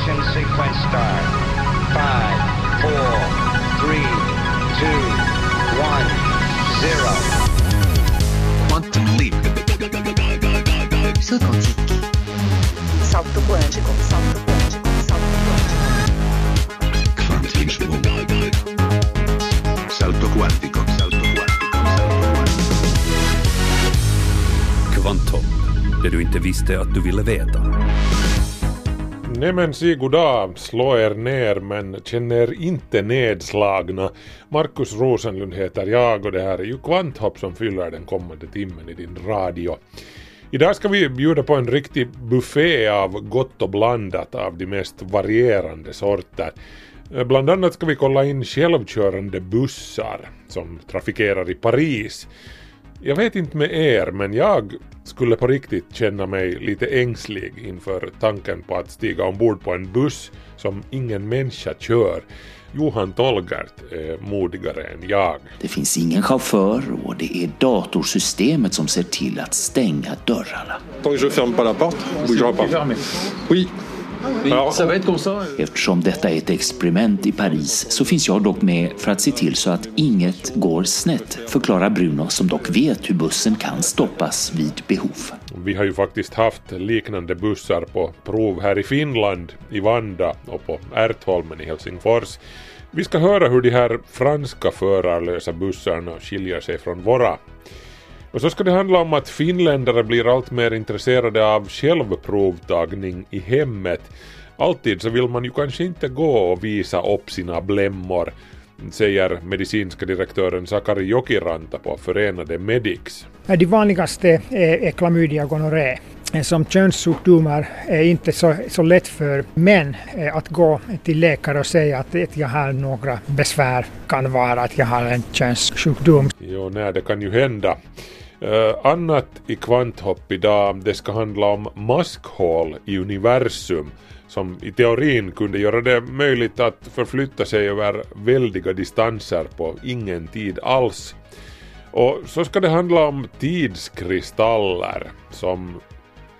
Ignition sequence start. Five, four, three, two, one, zero. Quantum leap. Salto quântico. Salto quântico. Salto quântico. Salto quântico. Salto quantico. Salto quantico. Salto quantico. Kvantum, det du inte visste att du ville veta. Nej men si goddag, slå er ner men känn er inte nedslagna. Markus Rosenlund heter jag och det här är ju Kvanthopp som fyller den kommande timmen i din radio. Idag ska vi bjuda på en riktig buffé av gott och blandat av de mest varierande sorter. Bland annat ska vi kolla in självkörande bussar som trafikerar i Paris. Jag vet inte med er, men jag skulle på riktigt känna mig lite ängslig inför tanken på att stiga ombord på en buss som ingen människa kör. Johan Tolgert är modigare än jag. Det finns ingen chaufför och det är datorsystemet som ser till att stänga dörrarna. Tant que je ferme pas la porte, bougera pas. Oui. Ça va ça. Eftersom detta är ett experiment i Paris så finns jag dock med för att se till så att inget går snett, förklarar Bruno som dock vet hur bussen kan stoppas vid behov. Vi har ju faktiskt haft liknande bussar på prov här i Finland, i Vanda och på Ärtholmen i Helsingfors. Vi ska höra hur de här franska förarlösa bussarna skiljer sig från våra. Och så ska det handla om att finländare blir allt mer intresserade av självprovtagning i hemmet. Alltid så vill man ju kanske inte gå och visa upp sina blämmor, säger medicinska direktören Sakari Jokiranta på Förenade Medics. De vanligaste är, klamydia och gonorré. Som könssjukdomar är inte så, så lätt för män eh, att gå till läkare och säga att att jag har några besvär. kan vara att jag har en könssjukdom. Jo, nej, det kan ju hända. Eh, annat i kvanthopp idag, det ska handla om maskhål i universum som i teorin kunde göra det möjligt att förflytta sig över väldiga distanser på ingen tid alls. Och så ska det handla om tidskristaller som,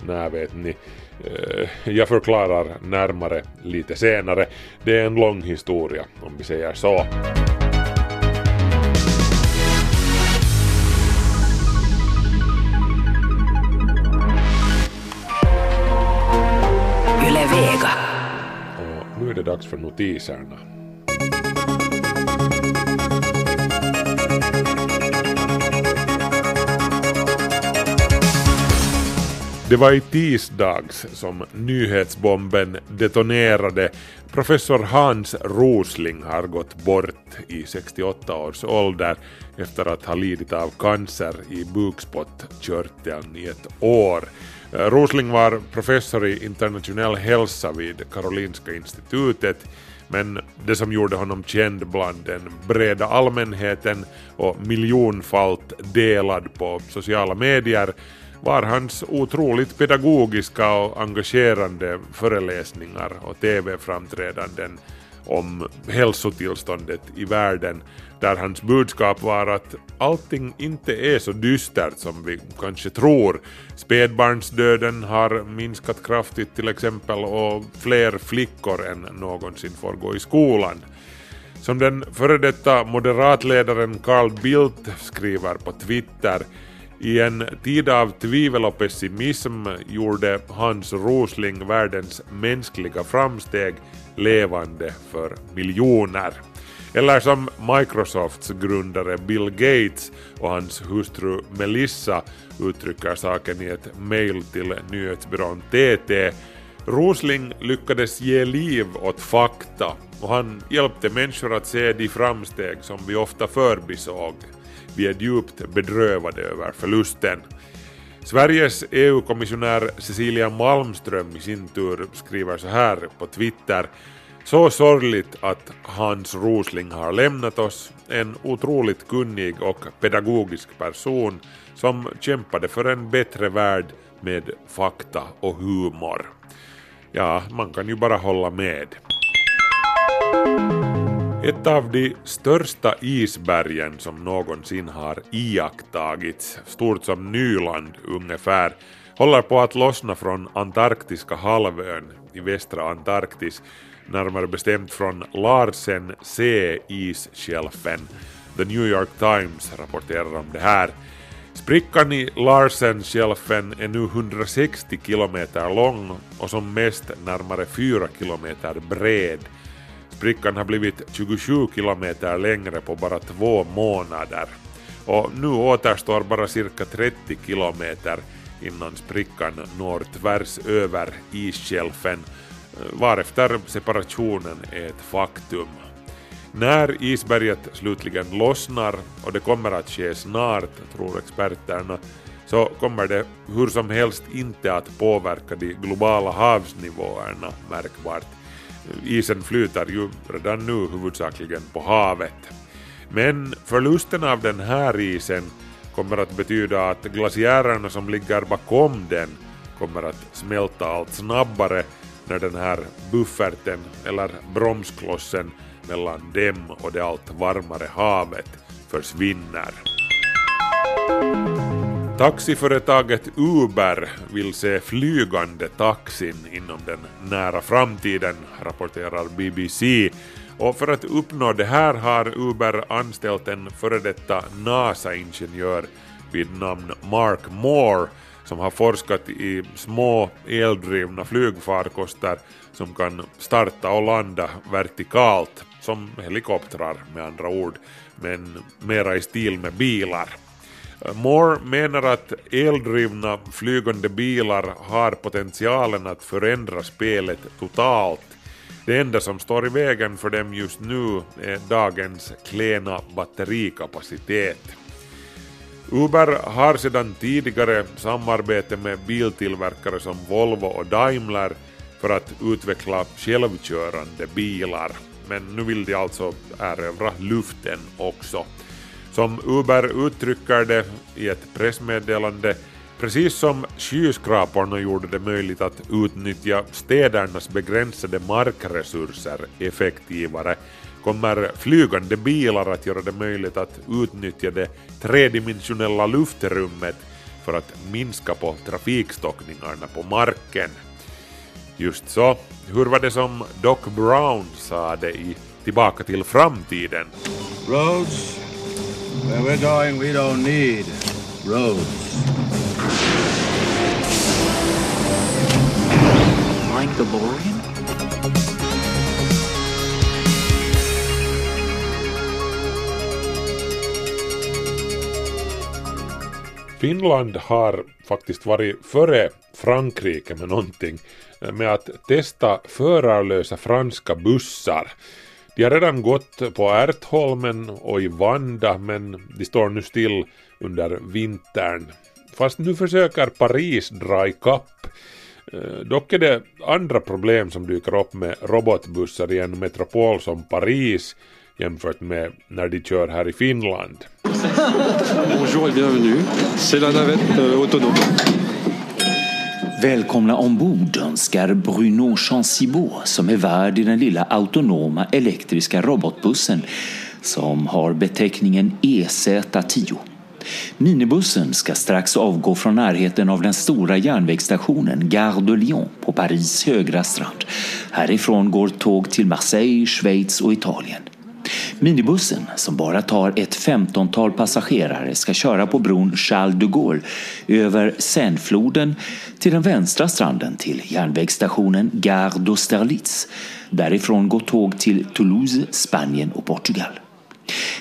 när vet ni, eh, jag förklarar närmare lite senare. Det är en lång historia om vi säger så. Nu är det dags för notiserna. Det var i tisdags som nyhetsbomben detonerade. Professor Hans Rosling har gått bort i 68 års ålder efter att ha lidit av cancer i bukspottkörteln i ett år. Eh, Rosling var professor i internationell hälsa vid Karolinska institutet men det som gjorde honom känd bland den breda allmänheten och miljonfalt delad på sociala medier var hans otroligt pedagogiska och engagerande föreläsningar och TV-framträdanden om hälsotillståndet i världen där hans budskap var att allting inte är så dystert som vi kanske tror. Spädbarnsdöden har minskat kraftigt till exempel och fler flickor än någonsin får gå i skolan. Som den före detta moderatledaren Carl Bildt skriver på Twitter i en tid av tvivel och pessimism gjorde Hans Rosling världens mänskliga framsteg levande för miljoner. Eller som Microsofts grundare Bill Gates och hans hustru Melissa uttrycker saken i ett mail till nyhetsbyrån TT. Rosling lyckades ge liv åt fakta och han hjälpte människor att se de framsteg som vi ofta förbisåg. Vi är djupt bedrövade över förlusten. Sveriges EU-kommissionär Cecilia Malmström i sin tur skriver så här på Twitter. Så sorgligt att Hans Rosling har lämnat oss, en otroligt kunnig och pedagogisk person som kämpade för en bättre värld med fakta och humor. Ja, man kan ju bara hålla med. Ett av de största isbergen som någonsin har iakttagits, stort som Nyland ungefär, håller på att lossna från Antarktiska halvön i västra Antarktis, närmare bestämt från Larsen C-isskälfen. The New York Times rapporterar om det här. Sprickan i Larsen-skälfen är nu 160 kilometer lång och som mest närmare 4 kilometer bred. Sprickan har blivit 27 kilometer längre på bara två månader. Och nu återstår bara cirka 30 kilometer innan sprickan når tvärs över isskälfen, eh, varefter separationen är ett faktum. När isberget slutligen lossnar, och det kommer att ske snart, tror experterna, så kommer det hur som helst inte att påverka de globala havsnivåerna märkbart. Isen flyter ju redan nu huvudsakligen på havet. Men förlusten av den här isen kommer att betyda att glaciärerna som ligger bakom den kommer att smälta allt snabbare när den här bufferten eller bromsklossen mellan dem och det allt varmare havet försvinner. Taxiföretaget Uber vill se flygande taxin inom den nära framtiden, rapporterar BBC. Och för att uppnå det här har Uber anställt en före detta NASA-ingenjör vid namn Mark Moore som har forskat i små eldrivna flygfarkoster som kan starta och landa vertikalt, som helikoptrar med andra ord, men mera i stil med bilar. Moore menar att eldrivna flygande bilar har potentialen att förändra spelet totalt. Det enda som står i vägen för dem just nu är dagens klena batterikapacitet. Uber har sedan tidigare samarbete med biltillverkare som Volvo och Daimler för att utveckla självkörande bilar, men nu vill de alltså erövra luften också. Som Uber uttrycker det i ett pressmeddelande, precis som skyskraporna gjorde det möjligt att utnyttja städernas begränsade markresurser effektivare, kommer flygande bilar att göra det möjligt att utnyttja det tredimensionella luftrummet för att minska på trafikstockningarna på marken. Just så, hur var det som Doc Brown sa det i Tillbaka till framtiden? Roads? Where we're going, we don't need roads. Like DeLorean? Finland har faktiskt varit före Frankrike med någonting med att testa förarlösa franska bussar. De har redan gått på Ärtholmen och i Vanda men de står nu still under vintern. Fast nu försöker Paris dra ikapp. Eh, dock är det andra problem som dyker upp med robotbussar i en metropol som Paris jämfört med när de kör här i Finland. Bonjour et bienvenue. C'est la navette euh, autonome. Välkomna ombord önskar Bruno Chancibot som är värd i den lilla autonoma elektriska robotbussen som har beteckningen EZ10. Minibussen ska strax avgå från närheten av den stora järnvägsstationen Gare de Lyon på Paris högra strand. Härifrån går tåg till Marseille, Schweiz och Italien. Minibussen, som bara tar ett femtontal passagerare, ska köra på bron Charles de Gaulle över Seinefloden till den vänstra stranden till järnvägsstationen Gare d'Austerlitz. Därifrån går tåg till Toulouse, Spanien och Portugal.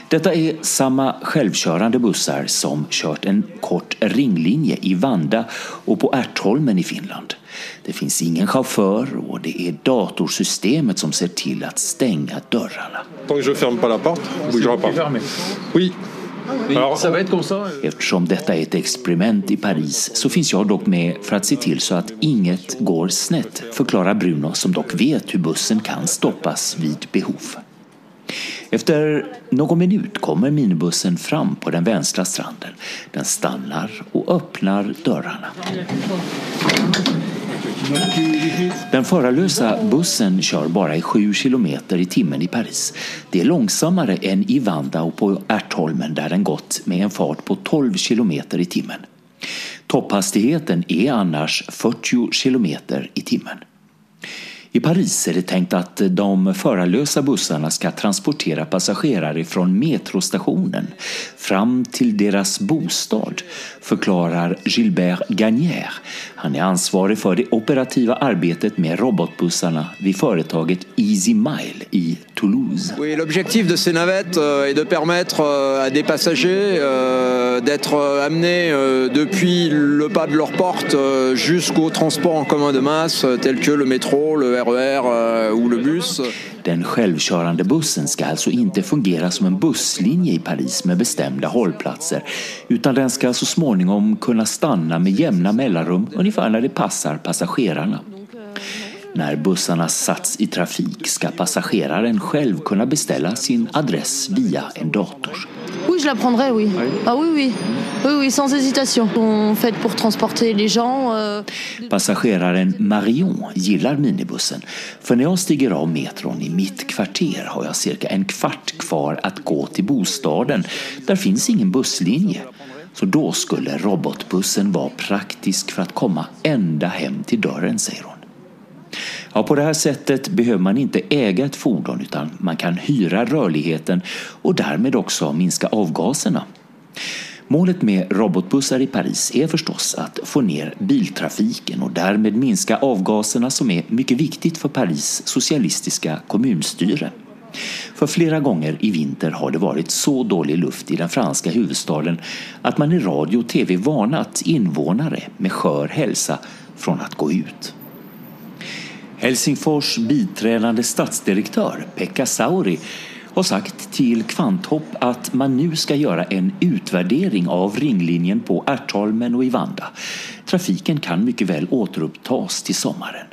Detta är samma självkörande bussar som kört en kort ringlinje i Vanda och på Ärtholmen i Finland. Det finns ingen chaufför och det är datorsystemet som ser till att stänga dörrarna. Tant que je ferme pas la porte, il bougera pas. Oui. Alors, Eftersom detta är ett experiment i Paris så finns jag dock med för att se till så att inget går snett, förklarar Bruno som dock vet hur bussen kan stoppas vid behov. Efter någon minut kommer minibussen fram på den vänstra stranden. Den stannar och öppnar dörrarna. Den förarlösa bussen kör bara i 7 kilometer i timmen i Paris. Det är långsammare än i Vanda och på Ärtholmen där den gått med en fart på 12 kilometer i timmen. Topphastigheten är annars 40 kilometer i timmen. I Paris är det tänkt att de förarlösa bussarna ska transportera passagerare från metrostationen fram till deras bostad, förklarar Gilbert Gagnier. Han är ansvarig för det operativa arbetet med robotbussarna vid företaget Easy Mile i Toulouse. Oui, l'objectif de ces navettes euh, est de permettre euh, à des passagers euh, d'être amenés depuis le pas de leur porte jusqu'au transport en commun de masse tel que le métro, le RER eh, ou le bus. Den självkörande bussen ska alltså inte fungera som en busslinje i Paris med bestämda hållplatser utan den ska så småningom kunna stanna med jämna mellanrum ungefär när det passar passagerarna. När bussarna satts i trafik ska passageraren själv kunna beställa sin adress via en dator. Oui, je la prendrais, oui. Ah oui, oui. Oui, oui, sans hésitation. Sont faites pour transporter les gens. euh, Passageraren Marion gillar minibussen för när jag stiger av metron i mitt kvarter har jag cirka en kvart kvar att gå till bostaden. Där finns ingen busslinje. Så då skulle robotbussen vara praktisk för att komma ända hem till dörren, säger hon. Ja, på det här sättet behöver man inte äga ett fordon utan man kan hyra rörligheten och därmed också minska avgaserna. Målet med robotbussar i Paris är förstås att få ner biltrafiken och därmed minska avgaserna som är mycket viktigt för Paris socialistiska kommunstyre. För flera gånger i vinter har det varit så dålig luft i den franska huvudstaden att man i radio och tv varnat invånare med skör hälsa från att gå ut. Helsingfors biträdande stadsdirektör Pekka Sauri har sagt till Kvanthopp att man nu ska göra en utvärdering av ringlinjen på Ärtholmen och i Vanda. Trafiken kan mycket väl återupptas till sommaren.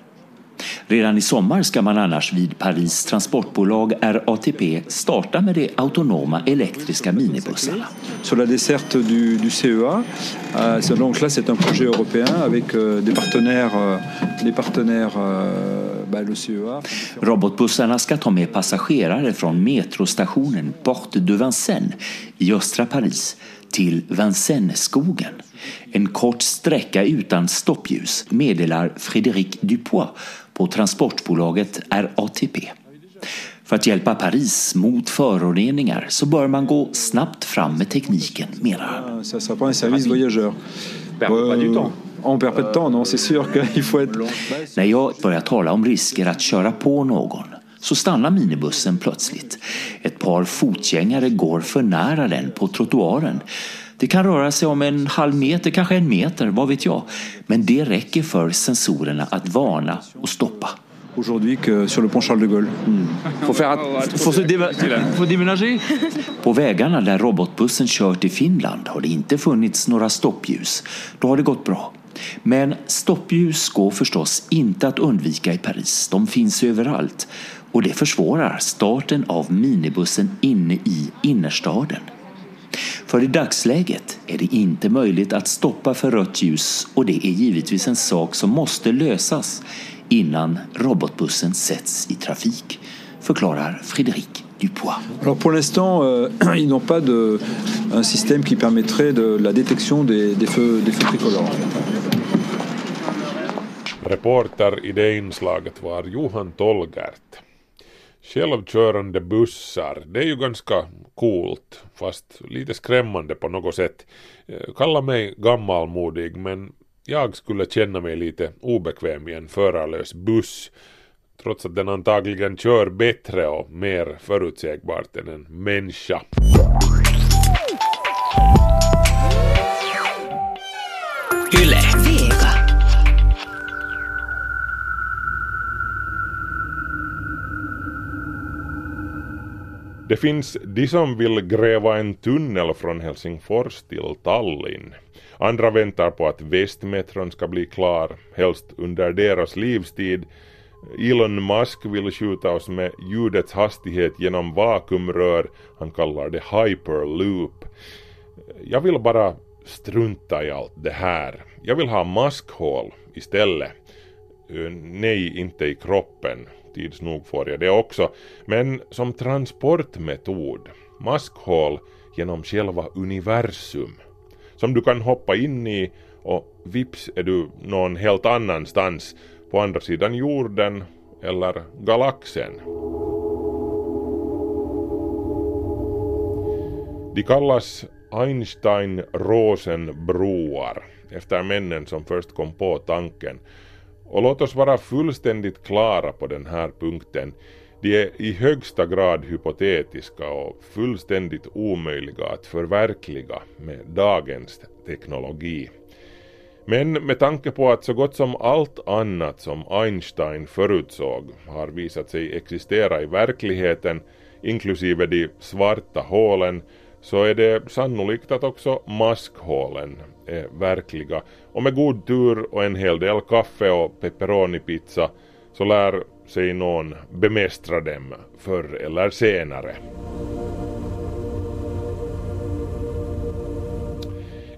Redan i sommar ska man annars vid Paris transportbolag RATP starta med de autonoma elektriska minibussarna. Sur la desserte du, du CEA. Euh, donc là, c'est un projet européen avec euh, des partenaires, euh, des partenaires euh, CEA. Robotbussarna ska ta med passagerare från metrostationen Porte de Vincennes i östra Paris till Vincennes-skogen. En kort sträcka utan stoppljus meddelar Frédéric Dupois på transportbolaget RATP. För att hjälpa Paris mot föroreningar så bör man gå snabbt fram med tekniken, menar han. Voyageur. Euh, On perd pas de temps, non, c'est sûr qu'il faut être... När jag börjar tala om risker att köra på någon så stannar minibussen plötsligt. Ett par fotgängare går för nära den på trottoaren. Det kan röra sig om en halv meter, kanske en meter, vad vet jag. Men det räcker för sensorerna att varna och stoppa. Aujourd'hui que sur le pont Charles de Gaulle. Faut faire, att- faut se faut déménager. På vägarna där robotbussen kört i Finland har det inte funnits några stoppljus. Då har det gått bra. Men stoppljus går förstås inte att undvika i Paris. De finns överallt. Och det försvårar starten av minibussen inne i innerstaden. För i dagsläget är det inte möjligt att stoppa för rött ljus och det är givetvis en sak som måste lösas innan robotbussen sätts i trafik, förklarar Frédéric Dupois. Alors pour l'instant, euh, ils n'ont pas de, un système qui permettrait de la détection des, des feux, des feux tricolores. Reporter i det inslaget var Johan Tolgert. Självkörande bussar, det är ju ganska coolt, fast lite skrämmande på något sätt. Eh, kalla mig gammalmodig, men jag skulle känna mig lite obekväm i en förarlös buss, trots att den antagligen kör bättre och mer förutsägbart än en människa. Det finns de som vill gräva en tunnel från Helsingfors till Tallinn. Andra väntar på att västmetron ska bli klar, helst under deras livstid. Elon Musk vill skjuta oss med ljudets hastighet genom vakuumrör, han kallar det hyperloop. Jag vill bara strunta i allt det här. Jag vill ha maskhål istället. Nej, inte i kroppen. Tids nog får jag det också. Men som transportmetod. Maskhål genom själva universum. Som du kan hoppa in i och vips är du någon helt annanstans på andra sidan jorden eller galaxen. De kallas Einstein-Rosen-broar efter männen som först kom på tanken. Och låt oss vara fullständigt klara på den här punkten. De är i högsta grad hypotetiska och fullständigt omöjliga att förverkliga med dagens teknologi. Men med tanke på att så gott som allt annat som Einstein förutsåg har visat sig existera i verkligheten, inklusive de svarta hålen, så är det sannolikt att också maskhålen är verkliga. Och med god tur och en hel del kaffe och pepperonipizza så lär sig någon bemästra dem förr eller senare.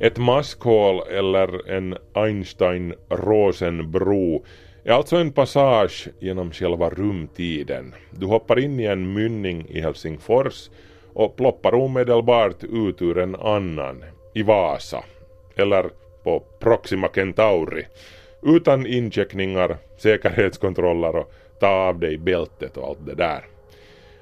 Ett maskhål eller en Einstein-Rosen-bro är alltså en passage genom själva rumtiden. Du hoppar in i en mynning i Helsingfors och ploppar omedelbart ut ur en annan, i Vasa, eller på Proxima Centauri, utan incheckningar, säkerhetskontroller och ta av dig bältet och allt det där.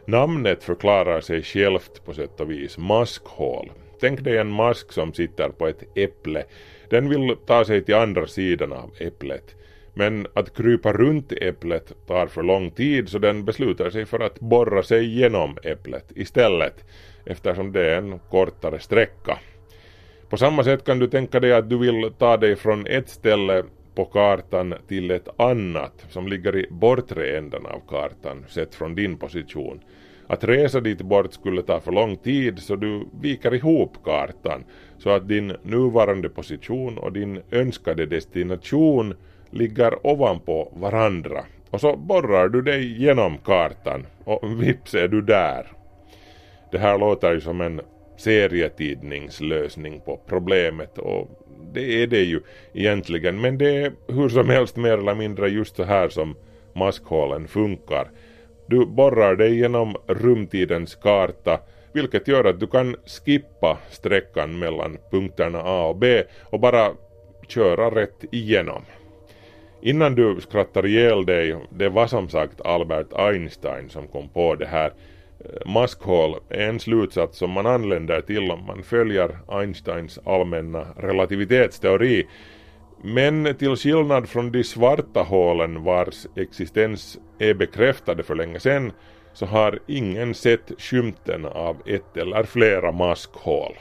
Namnet förklarar sig självt på sätt och vis, maskhål. Tänk dig en mask som sitter på ett äpple. Den vill ta sig till andra sidan av äpplet. Men att krypa runt äpplet tar för lång tid så den beslutar sig för att borra sig genom äpplet istället eftersom det är en kortare sträcka. På samma sätt kan du tänka dig att du vill ta dig från ett ställe på kartan till ett annat som ligger i bortre änden av kartan sett från din position. Att resa dit bort skulle ta för lång tid så du viker ihop kartan så att din nuvarande position och din önskade destination ligger ovanpå varandra. Och så borrar du dig genom kartan och vips är du där. Det här låter ju som en serietidningslösning på problemet och det är det ju egentligen men det är hur som helst mer eller mindre just så här som maskhålen funkar. Du borrar dig genom rumtidens karta vilket gör att du kan skippa sträckan mellan punkterna A och B och bara köra rätt igenom. Innan du skrattar ihjäl dig, det var som sagt Albert Einstein som kom på det här. Eh, maskhål är en slutsats som man anländer till om man följer Einsteins allmänna relativitetsteori. Men till skillnad från de svarta hålen vars existens är bekräftade för länge sedan så har ingen sett skymten av ett eller flera maskhål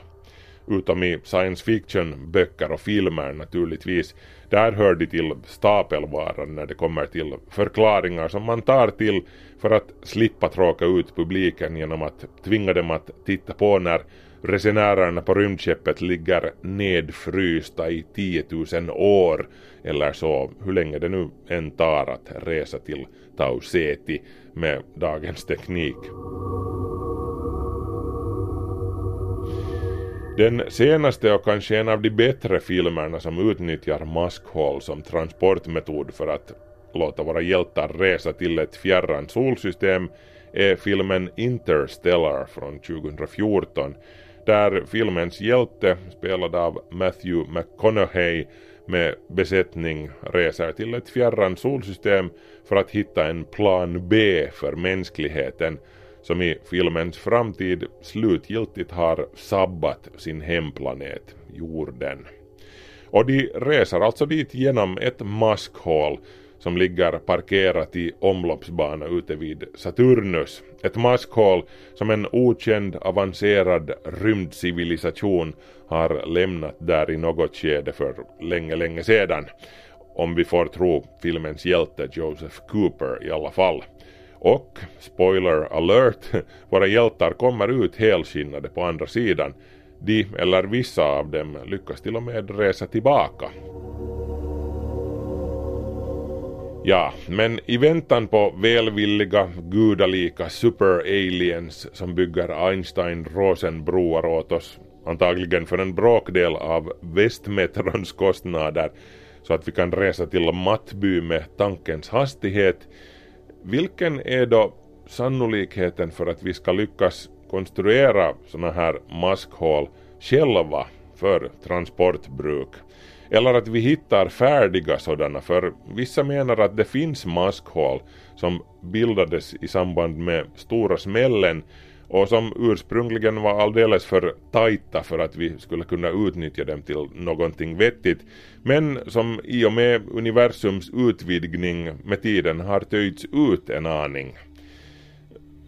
utom i science fiction böcker och filmer naturligtvis. Där hör de till stapelvaran när det kommer till förklaringar som man tar till för att slippa tråka ut publiken genom att tvinga dem att titta på när resenärerna på rymdskeppet ligger nedfrysta i 10 000 år eller så, hur länge det nu än tar att resa till Tau Ceti med dagens teknik. Den senaste och kanske en av de bättre filmerna som utnyttjar maskhål som transportmetod för att låta våra hjältar resa till ett fjärran solsystem är filmen Interstellar från 2014 där filmens hjälte spelad av Matthew McConaughey med besättning reser till ett fjärran solsystem för att hitta en plan B för mänskligheten som i filmens framtid slutgiltigt har sabbat sin hemplanet, jorden. Och de reser alltså dit genom ett maskhål som ligger parkerat i omloppsbana ute vid Saturnus. Ett maskhål som en okänd avancerad rymdcivilisation har lämnat där i något skede för länge, länge sedan. Om vi får tro filmens hjälte Joseph Cooper i alla fall. Och, spoiler alert, våra hjältar kommer ut helskinnade på andra sidan. De, eller vissa av dem, lyckas till och med resa tillbaka. Ja, men i väntan på välvilliga, gudalika super-aliens som bygger Einstein-Rosen-broar åt oss, antagligen för en bråkdel av västmetrons kostnader, så att vi kan resa till Mattby med tankens hastighet, vilken är då sannolikheten för att vi ska lyckas konstruera sådana här maskhål själva för transportbruk? Eller att vi hittar färdiga sådana, för vissa menar att det finns maskhål som bildades i samband med stora smällen och som ursprungligen var alldeles för tajta för att vi skulle kunna utnyttja dem till någonting vettigt, men som i och med universums utvidgning med tiden har töjts ut en aning.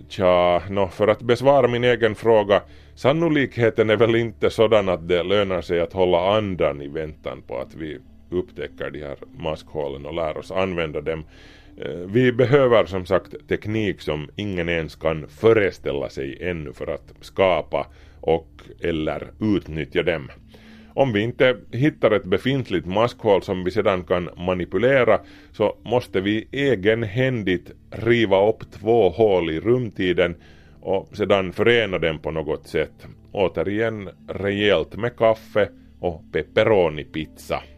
Tja, no, för att besvara min egen fråga, sannolikheten är väl inte sådan att det lönar sig att hålla andan i väntan på att vi upptäcker de här maskhålen och lär oss använda dem. Eh, vi behöver som sagt teknik som ingen ens kan föreställa sig ännu för att skapa och eller utnyttja dem. Om vi inte hittar ett befintligt maskhål som vi sedan kan manipulera så måste vi egenhändigt riva upp två hål i rumtiden och sedan förena dem på något sätt. Återigen rejält med kaffe och pepperoni-pizza.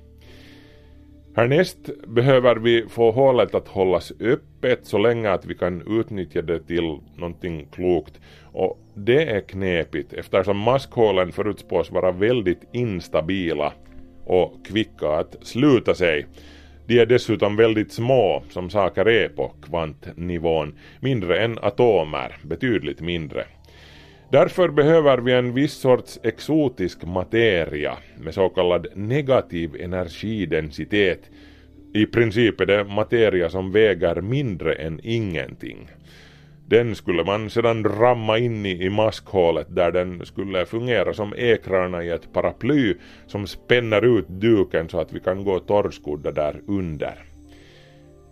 Härnäst behöver vi få hålet att hållas öppet så länge att vi kan utnyttja det till någonting klokt. Och det är knepigt eftersom maskhålen förutspås vara väldigt instabila och kvicka att sluta sig. De är dessutom väldigt små som saker är på kvantnivån, mindre än atomer, betydligt mindre. Därför behöver vi en viss sorts exotisk materia med så kallad negativ energidensitet. I princip är det materia som väger mindre än ingenting. Den skulle man sedan ramma in i, i maskhålet där den skulle fungera som ekrarna i ett paraply som spänner ut duken så att vi kan gå torrskodda där under.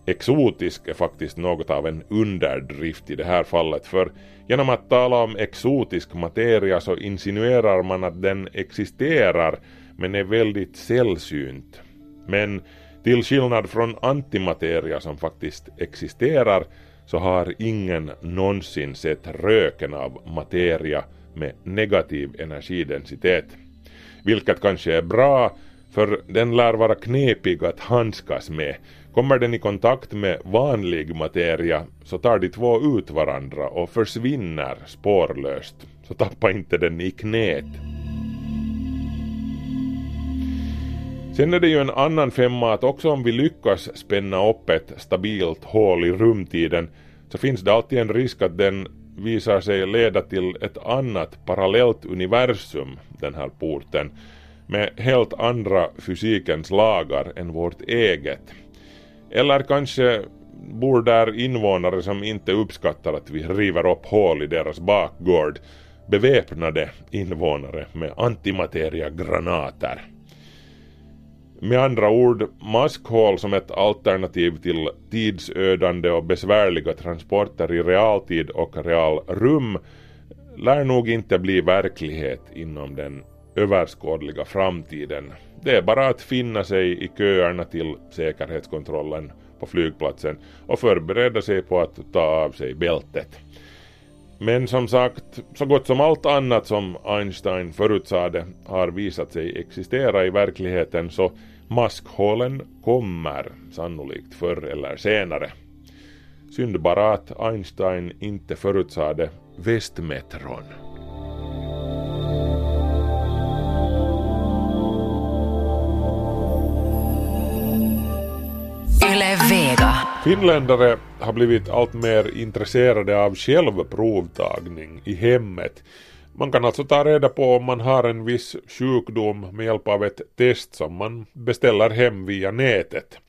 Exotisk är faktiskt något av en underdrift i det här fallet för genom att tala om exotisk materia så insinuerar man att den existerar men är väldigt sällsynt. Men till skillnad från antimateria som faktiskt existerar så har ingen någonsin sett röken av materia med negativ energidensitet. Vilket kanske är bra för den lär vara knepig att handskas med. Kommer den i kontakt med vanlig materia så tar de två ut varandra och försvinner spårlöst. Så tappa inte den i knät. Sen är det ju en annan femma att också om vi lyckas spänna upp ett stabilt hål i rumtiden så finns det alltid en risk att den visar sig leda till ett annat parallellt universum, den här porten, med helt andra fysikens lagar än vårt eget. Eller kanske bor där invånare som inte uppskattar att vi river upp hål i deras bakgård, beväpnade invånare med antimateriagranater. Med andra ord, maskhål som ett alternativ till tidsödande och besvärliga transporter i realtid och realrum lär nog inte bli verklighet inom den överskådliga framtiden. Det är bara att finna sig i köerna till säkerhetskontrollen på flygplatsen och förbereda sig på att ta av sig bältet. Men som sagt, så gott som allt annat som Einstein förutsade har visat sig existera i verkligheten så maskhålen kommer sannolikt förr eller senare. Synd bara att Einstein inte förutsade västmetron. Vega. Finländare har blivit allt mer intresserade av självprovtagning i hemmet. Man kan alltså ta reda på om man har en viss sjukdom med hjälp av ett test som man beställer hem via nätet.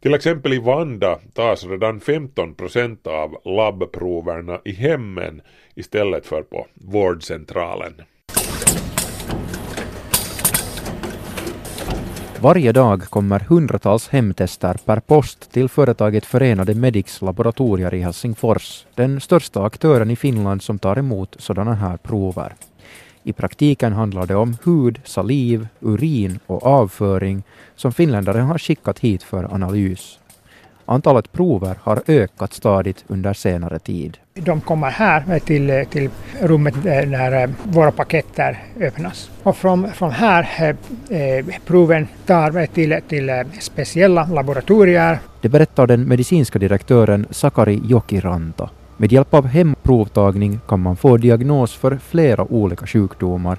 Till exempel i Vanda tas redan 15 procent av labbproverna i hemmen istället för på vårdcentralen. Varje dag kommer hundratals hemtester per post till företaget Förenade Medics laboratorier i Helsingfors, den största aktören i Finland som tar emot sådana här prover. I praktiken handlar det om hud, saliv, urin och avföring som finländare har skickat hit för analys. Antalet prover har ökat stadigt under senare tid. De kommer här till, till rummet när våra paketer öppnas. Och från, från här eh, proven tar till, till speciella laboratorier. Det berättar den medicinska direktören Sakari Jokiranta. Med hjälp av hemprovtagning kan man få diagnos för flera olika sjukdomar,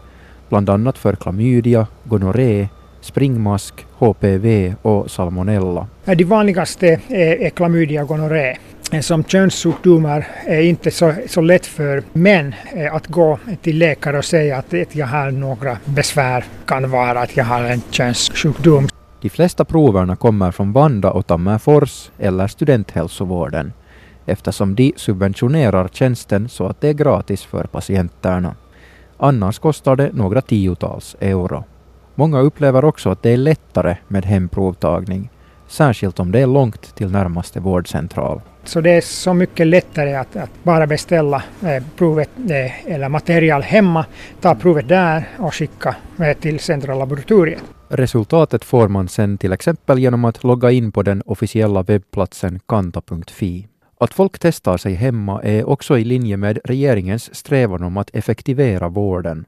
bland annat för klamydia, gonorré, springmask, HPV och salmonella. De vanligaste är, klamydia och gonorré. Som könssjukdomar är inte så, så lätt för män eh, att gå till läkare och säga att, att jag har några besvär. kan vara att jag har en könssjukdom. De flesta proverna kommer från Vanda och Tammerfors eller studenthälsovården eftersom de subventionerar tjänsten så att det är gratis för patienterna. Annars kostar det några tiotals euro. Många upplever också att det är lättare med hemprovtagning, särskilt om det är långt till närmaste vårdcentral. Så det är så mycket lättare att, att bara beställa eh, provet eh, eller material hemma, ta provet där och skicka eh, till centrallaboratoriet. Resultatet får man sen till exempel genom att logga in på den officiella webbplatsen kanta.fi. Att folk testar sig hemma är också i linje med regeringens strävan om att effektivera vården.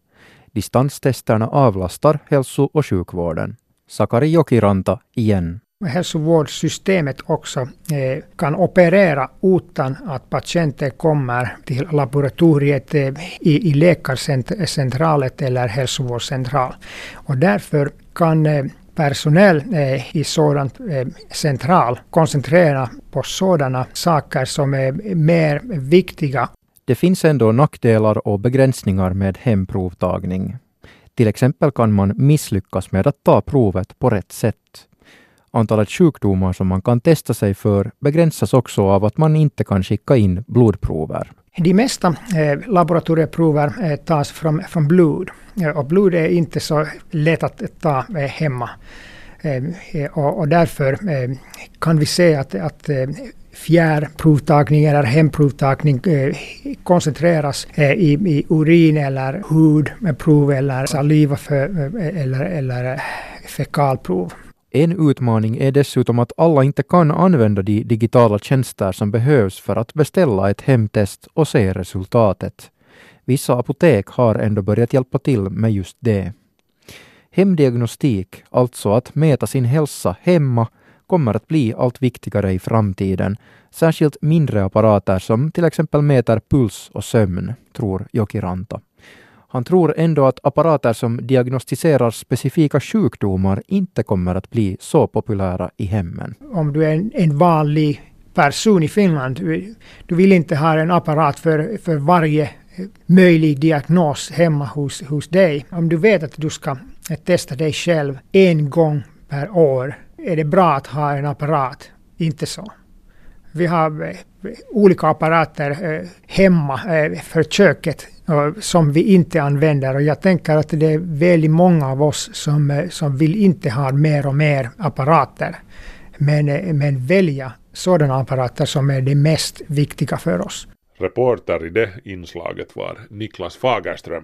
Distanstesterna avlastar hälso och sjukvården. Sakari Jokiranta igen. Hälsovårdssystemet också eh, kan operera utan att patienten kommer till laboratoriet eh, i, i läkarcentralet eller hälsovårdscentral. Och därför kan eh, personell eh, i sådant eh, central koncentrera på sådana saker som är mer viktiga. Det finns ändå nackdelar och begränsningar med hemprovtagning. Till exempel kan man misslyckas med att ta provet på rätt sätt. Antalet sjukdomar som man kan testa sig för begränsas också av att man inte kan skicka in blodprover. De mesta eh, laboratorieprover eh, tas från, från blod. Eh, och blod är inte så lätt att ta eh, hemma. Eh, eh, och, och, därför eh, kan vi se att, att eh, fjärrprovtagning eller hemprovtagning eh, koncentreras eh, i, i urin eller hudprov eller saliva för, eh, eller, eller fekalprov. En utmaning är dessutom att alla inte kan använda de digitala tjänster som behövs för att beställa ett hemtest och se resultatet. Vissa apotek har ändå börjat hjälpa till med just det. Hemdiagnostik, alltså att mäta sin hälsa hemma, kommer att bli allt viktigare i framtiden, särskilt mindre apparater som till exempel mäter puls och sömn, tror Joki Ranta. Han tror ändå att apparater som diagnostiserar specifika sjukdomar inte kommer att bli så populära i hemmen. Om du är en, en vanlig person i Finland, du, du vill inte ha en apparat för, för varje eh, möjlig diagnos hemma hos, hos dig. Om du vet att du ska eh, testa dig själv en gång per år, är det bra att ha en apparat. Inte så. Vi har eh, olika apparater eh, hemma eh, för köket som vi inte använder. Och jag tänker att det är väldigt många av oss som, som vill inte ha mer och mer apparater. Men, men välja sådana apparater som är det mest viktiga för oss. Reporter i det inslaget var Niklas Fagerström.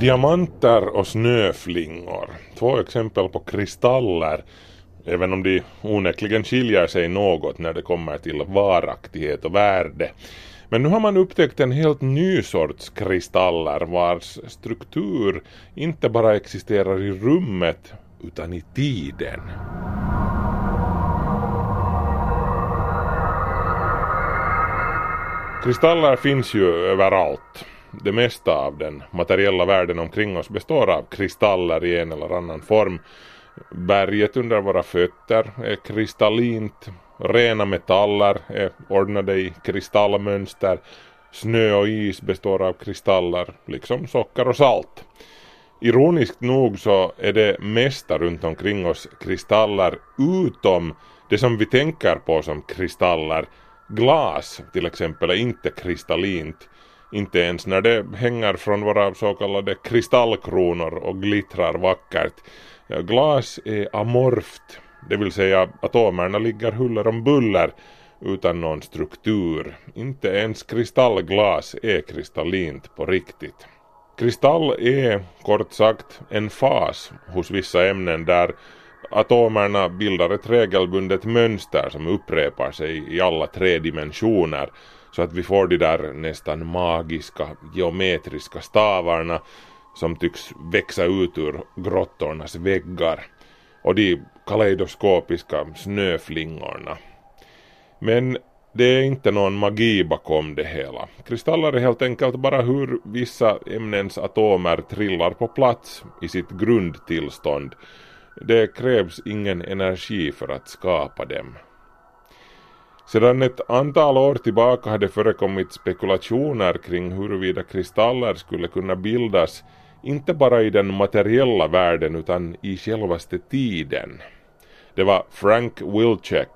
Diamanter och snöflingor. Två exempel på kristaller även om de onekligen skiljer sig något när det kommer till varaktighet och värde. Men nu har man upptäckt en helt ny sorts kristaller vars struktur inte bara existerar i rummet utan i tiden. Kristaller finns ju överallt. Det mesta av den materiella världen omkring oss består av kristaller i en eller annan form. Berget under våra fötter är kristallint. Rena metaller är ordnade i kristallmönster. Snö och is består av kristaller, liksom socker och salt. Ironiskt nog så är det mesta runt omkring oss kristaller utom det som vi tänker på som kristaller. Glas till exempel är inte kristallint. Inte ens när det hänger från våra så kallade kristallkronor och glittrar vackert. Glas är amorft, det vill säga atomerna ligger huller om buller utan någon struktur. Inte ens kristallglas är kristallint på riktigt. Kristall är kort sagt en fas hos vissa ämnen där atomerna bildar ett regelbundet mönster som upprepar sig i alla tre dimensioner så att vi får de där nästan magiska geometriska stavarna som tycks växa ut ur grottornas väggar och de kaleidoskopiska snöflingorna. Men det är inte någon magi bakom det hela. Kristaller är helt enkelt bara hur vissa ämnens atomer trillar på plats i sitt grundtillstånd. Det krävs ingen energi för att skapa dem. Sedan ett antal år tillbaka hade förekommit spekulationer kring huruvida kristaller skulle kunna bildas inte bara i den materiella världen utan i självaste tiden. Det var Frank Wilczek,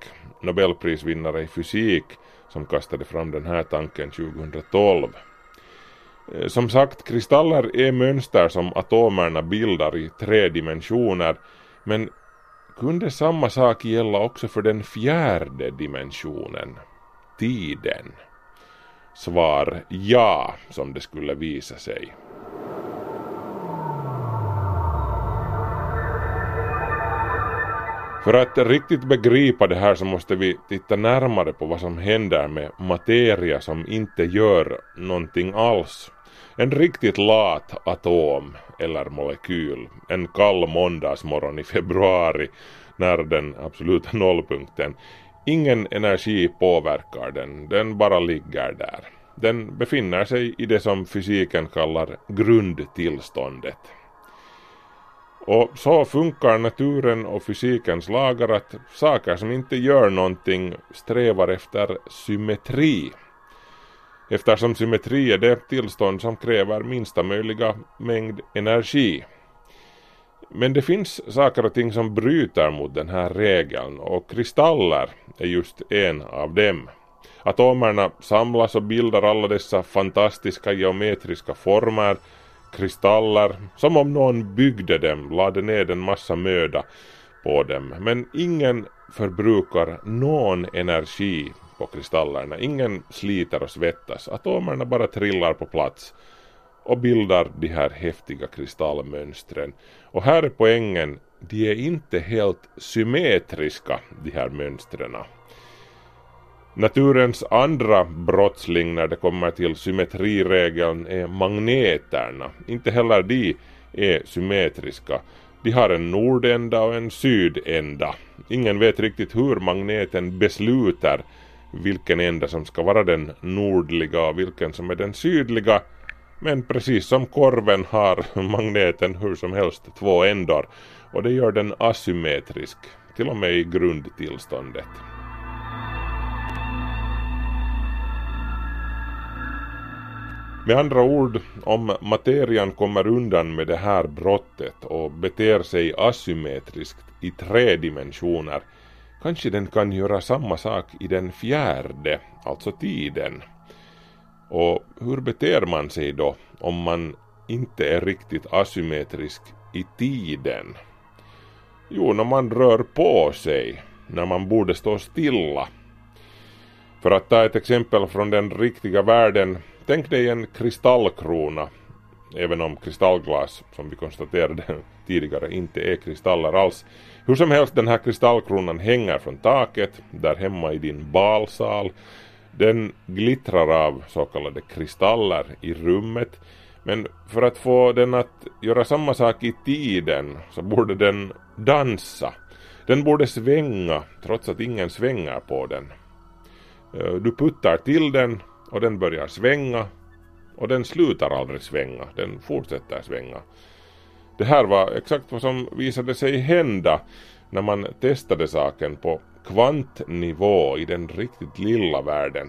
nobelprisvinnare i fysik, som kastade fram den här tanken 2012. Eh, som sagt, kristaller är mönster som atomerna bildar i tre dimensioner, men kunde samma sak gälla också för den fjärde dimensionen, tiden? Svar ja, som det skulle visa sig. För att riktigt begripa det här så måste vi titta närmare på vad som händer med materia som inte gör någonting alls. En riktigt lat atom eller molekyl en kall måndagsmorgon i februari när den absoluta nollpunkten. Ingen energi påverkar den, den bara ligger där. Den befinner sig i det som fysiken kallar grundtillståndet. Och så funkar naturen och fysikens lagar att saker som inte gör någonting strävar efter symmetri. Eftersom symmetri är det tillstånd som kräver minsta möjliga mängd energi. Men det finns saker och ting som bryter mot den här regeln och kristaller är just en av dem. Atomerna samlas och bildar alla dessa fantastiska geometriska former kristaller, som om någon byggde dem, lade ned en massa möda på dem. Men ingen förbrukar någon energi på kristallerna, ingen sliter och svettas. Atomerna bara trillar på plats och bildar de här häftiga kristallmönstren. Och här är poängen, de är inte helt symmetriska, de här mönstren. Naturens andra brottsling när det kommer till symmetriregeln är magneterna. Inte heller de är symmetriska. De har en nordända och en sydända. Ingen vet riktigt hur magneten beslutar vilken ända som ska vara den nordliga och vilken som är den sydliga. Men precis som korven har magneten hur som helst två ändar och det gör den asymmetrisk, till och med i grundtillståndet. Med andra ord, om materian kommer undan med det här brottet och beter sig asymmetriskt i tre dimensioner, kanske den kan göra samma sak i den fjärde, alltså tiden. Och hur beter man sig då om man inte är riktigt asymmetrisk i tiden? Jo, när man rör på sig, när man borde stå stilla. För att ta ett exempel från den riktiga världen Tänk dig en kristallkrona, även om kristallglas, som vi konstaterade tidigare, inte är kristaller alls. Hur som helst, den här kristallkronan hänger från taket, där hemma i din balsal. Den glittrar av så kallade kristaller i rummet. Men för att få den att göra samma sak i tiden så borde den dansa. Den borde svänga trots att ingen svänger på den. Eh, du puttar till den och den börjar svänga och den slutar aldrig svänga, den fortsätter svänga. Det här var exakt vad som visade sig hända när man testade saken på kvantnivå i den riktigt lilla världen.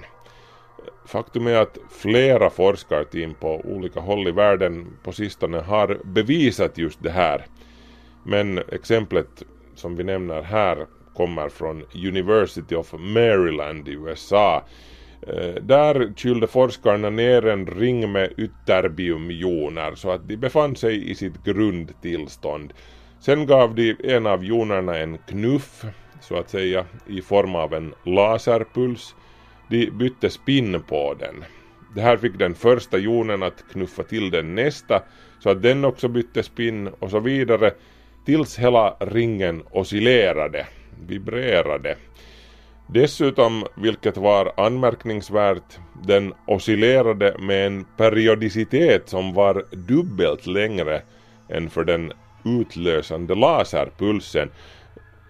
Faktum är att flera forskarteam på olika håll i världen på sistone har bevisat just det här. Men exemplet som vi nämner här kommer från University of Maryland i USA Eh, där kylde forskarna ner en ring med ytterbiumjoner så att de befann sig i sitt grundtillstånd. Sen gav de en av jonerna en knuff, så att säga, i form av en laserpuls. De bytte spinn på den. Det här fick den första jonen att knuffa till den nästa så att den också bytte spinn och så vidare tills hela ringen oscillerade, vibrerade. Dessutom, vilket var anmärkningsvärt, den oscillerade med en periodicitet som var dubbelt längre än för den utlösande laserpulsen,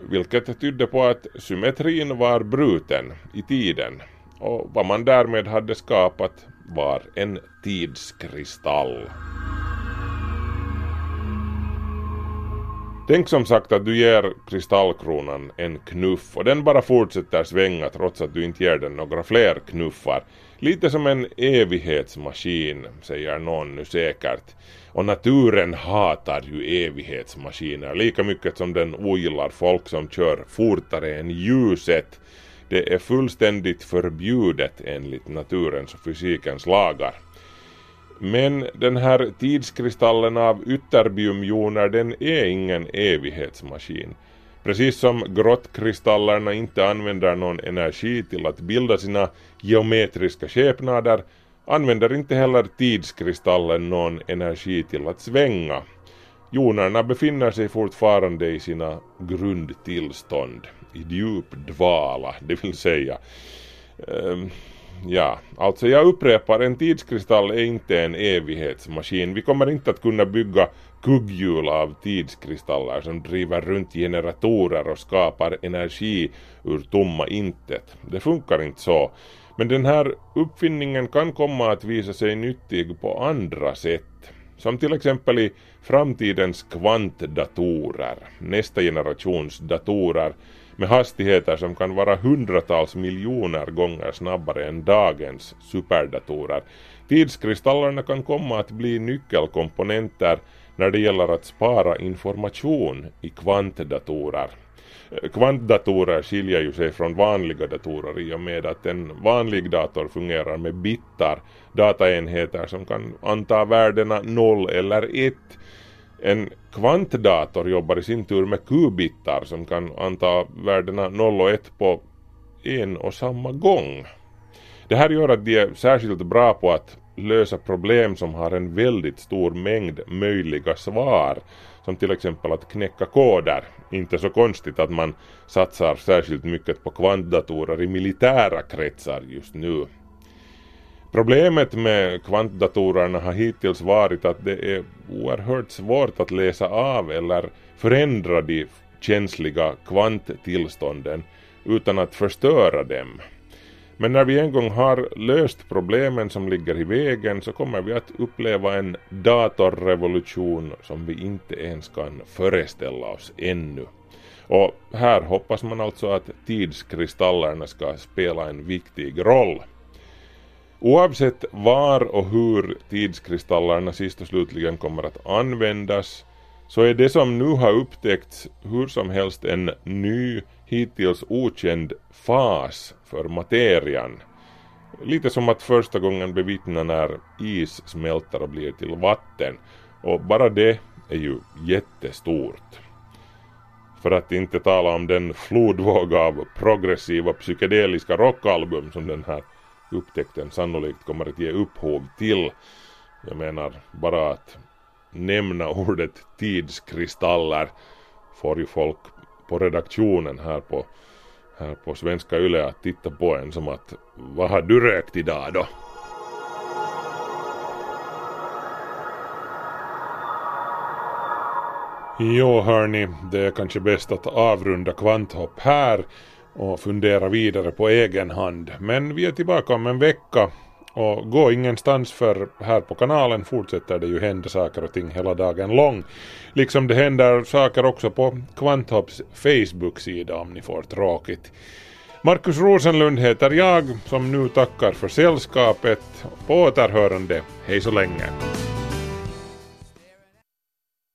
vilket tydde på att symmetrin var bruten i tiden. och vad man därmed hade skapat var en tidskristall. Tänk som sagt att du ger kristallkronan en knuff och den bara fortsätter svänga trots att du inte ger den några fler knuffar. Lite som en evighetsmaskin, säger någon nu säkert. Och naturen hatar ju evighetsmaskiner lika mycket som den ogillar folk som kör fortare än ljuset. Det är fullständigt förbjudet enligt naturens och fysikens lagar. Men den här tidskristallen av ytterbiumjoner den är ingen evighetsmaskin. Precis som grottkristallerna inte använder någon energi till att bilda sina geometriska skepnader använder inte heller tidskristallen någon energi till att svänga. Jonerna befinner sig fortfarande i sina grundtillstånd, i djup dvala, det vill säga. Ehm, Ja, alltså jag upprepar, en tidskristall är inte en evighetsmaskin. Vi kommer inte att kunna bygga kugghjul av tidskristaller som driver runt generatorer och skapar energi ur tomma intet. Det funkar inte så. Men den här uppfinningen kan komma att visa sig nyttig på andra sätt. Som till exempel i framtidens kvantdatorer, nästa generations datorer med hastigheter som kan vara hundratals miljoner gånger snabbare än dagens superdatorer. Tidskristallerna kan komma att bli nyckelkomponenter när det gäller att spara information i kvantdatorer. Eh, kvantdatorer skiljer ju sig från vanliga datorer i och med att en vanlig dator fungerar med bitar, dataenheter som kan anta värdena 0 eller 1 en kvantdator jobbar i sin tur med kubitar som kan anta värdena 0 och 1 på en och samma gång. Det här gör att de är särskilt bra på att lösa problem som har en väldigt stor mängd möjliga svar som till exempel att knäcka koder. Inte så konstigt att man satsar särskilt mycket på kvantdatorer i militära kretsar just nu. Problemet med kvantdatorerna har hittills varit att det är oerhört svårt att läsa av eller förändra de känsliga kvanttillstånden utan att förstöra dem. Men när vi en gång har löst problemen som ligger i vägen så kommer vi att uppleva en datorrevolution som vi inte ens kan föreställa oss ännu. Och här hoppas man alltså att tidskristallerna ska spela en viktig roll. Oavsett var och hur tidskristallerna sist och slutligen kommer att användas så är det som nu har upptäckts hur som helst en ny, hittills okänd fas för materian. Lite som att första gången bevittna när is smälter och blir till vatten och bara det är ju jättestort. För att inte tala om den flodvåg av progressiva psykedeliska rockalbum som den här upptäckten sannolikt kommer att ge upphov till. Jag menar bara att nämna ordet tidskristaller får ju folk på redaktionen här på, här på Svenska Yle att titta på en som att vad har du rökt idag då? Jo hörni, det är kanske bäst att avrunda kvanthopp här och fundera vidare på egen hand. Men vi är tillbaka om en vecka och gå ingenstans för här på kanalen fortsätter det ju hända saker och ting hela dagen lång. Liksom det händer saker också på Kvanthopps Facebook-sida om ni får tråkigt. Markus Rosenlund heter jag som nu tackar för sällskapet. På återhörande, hej så länge.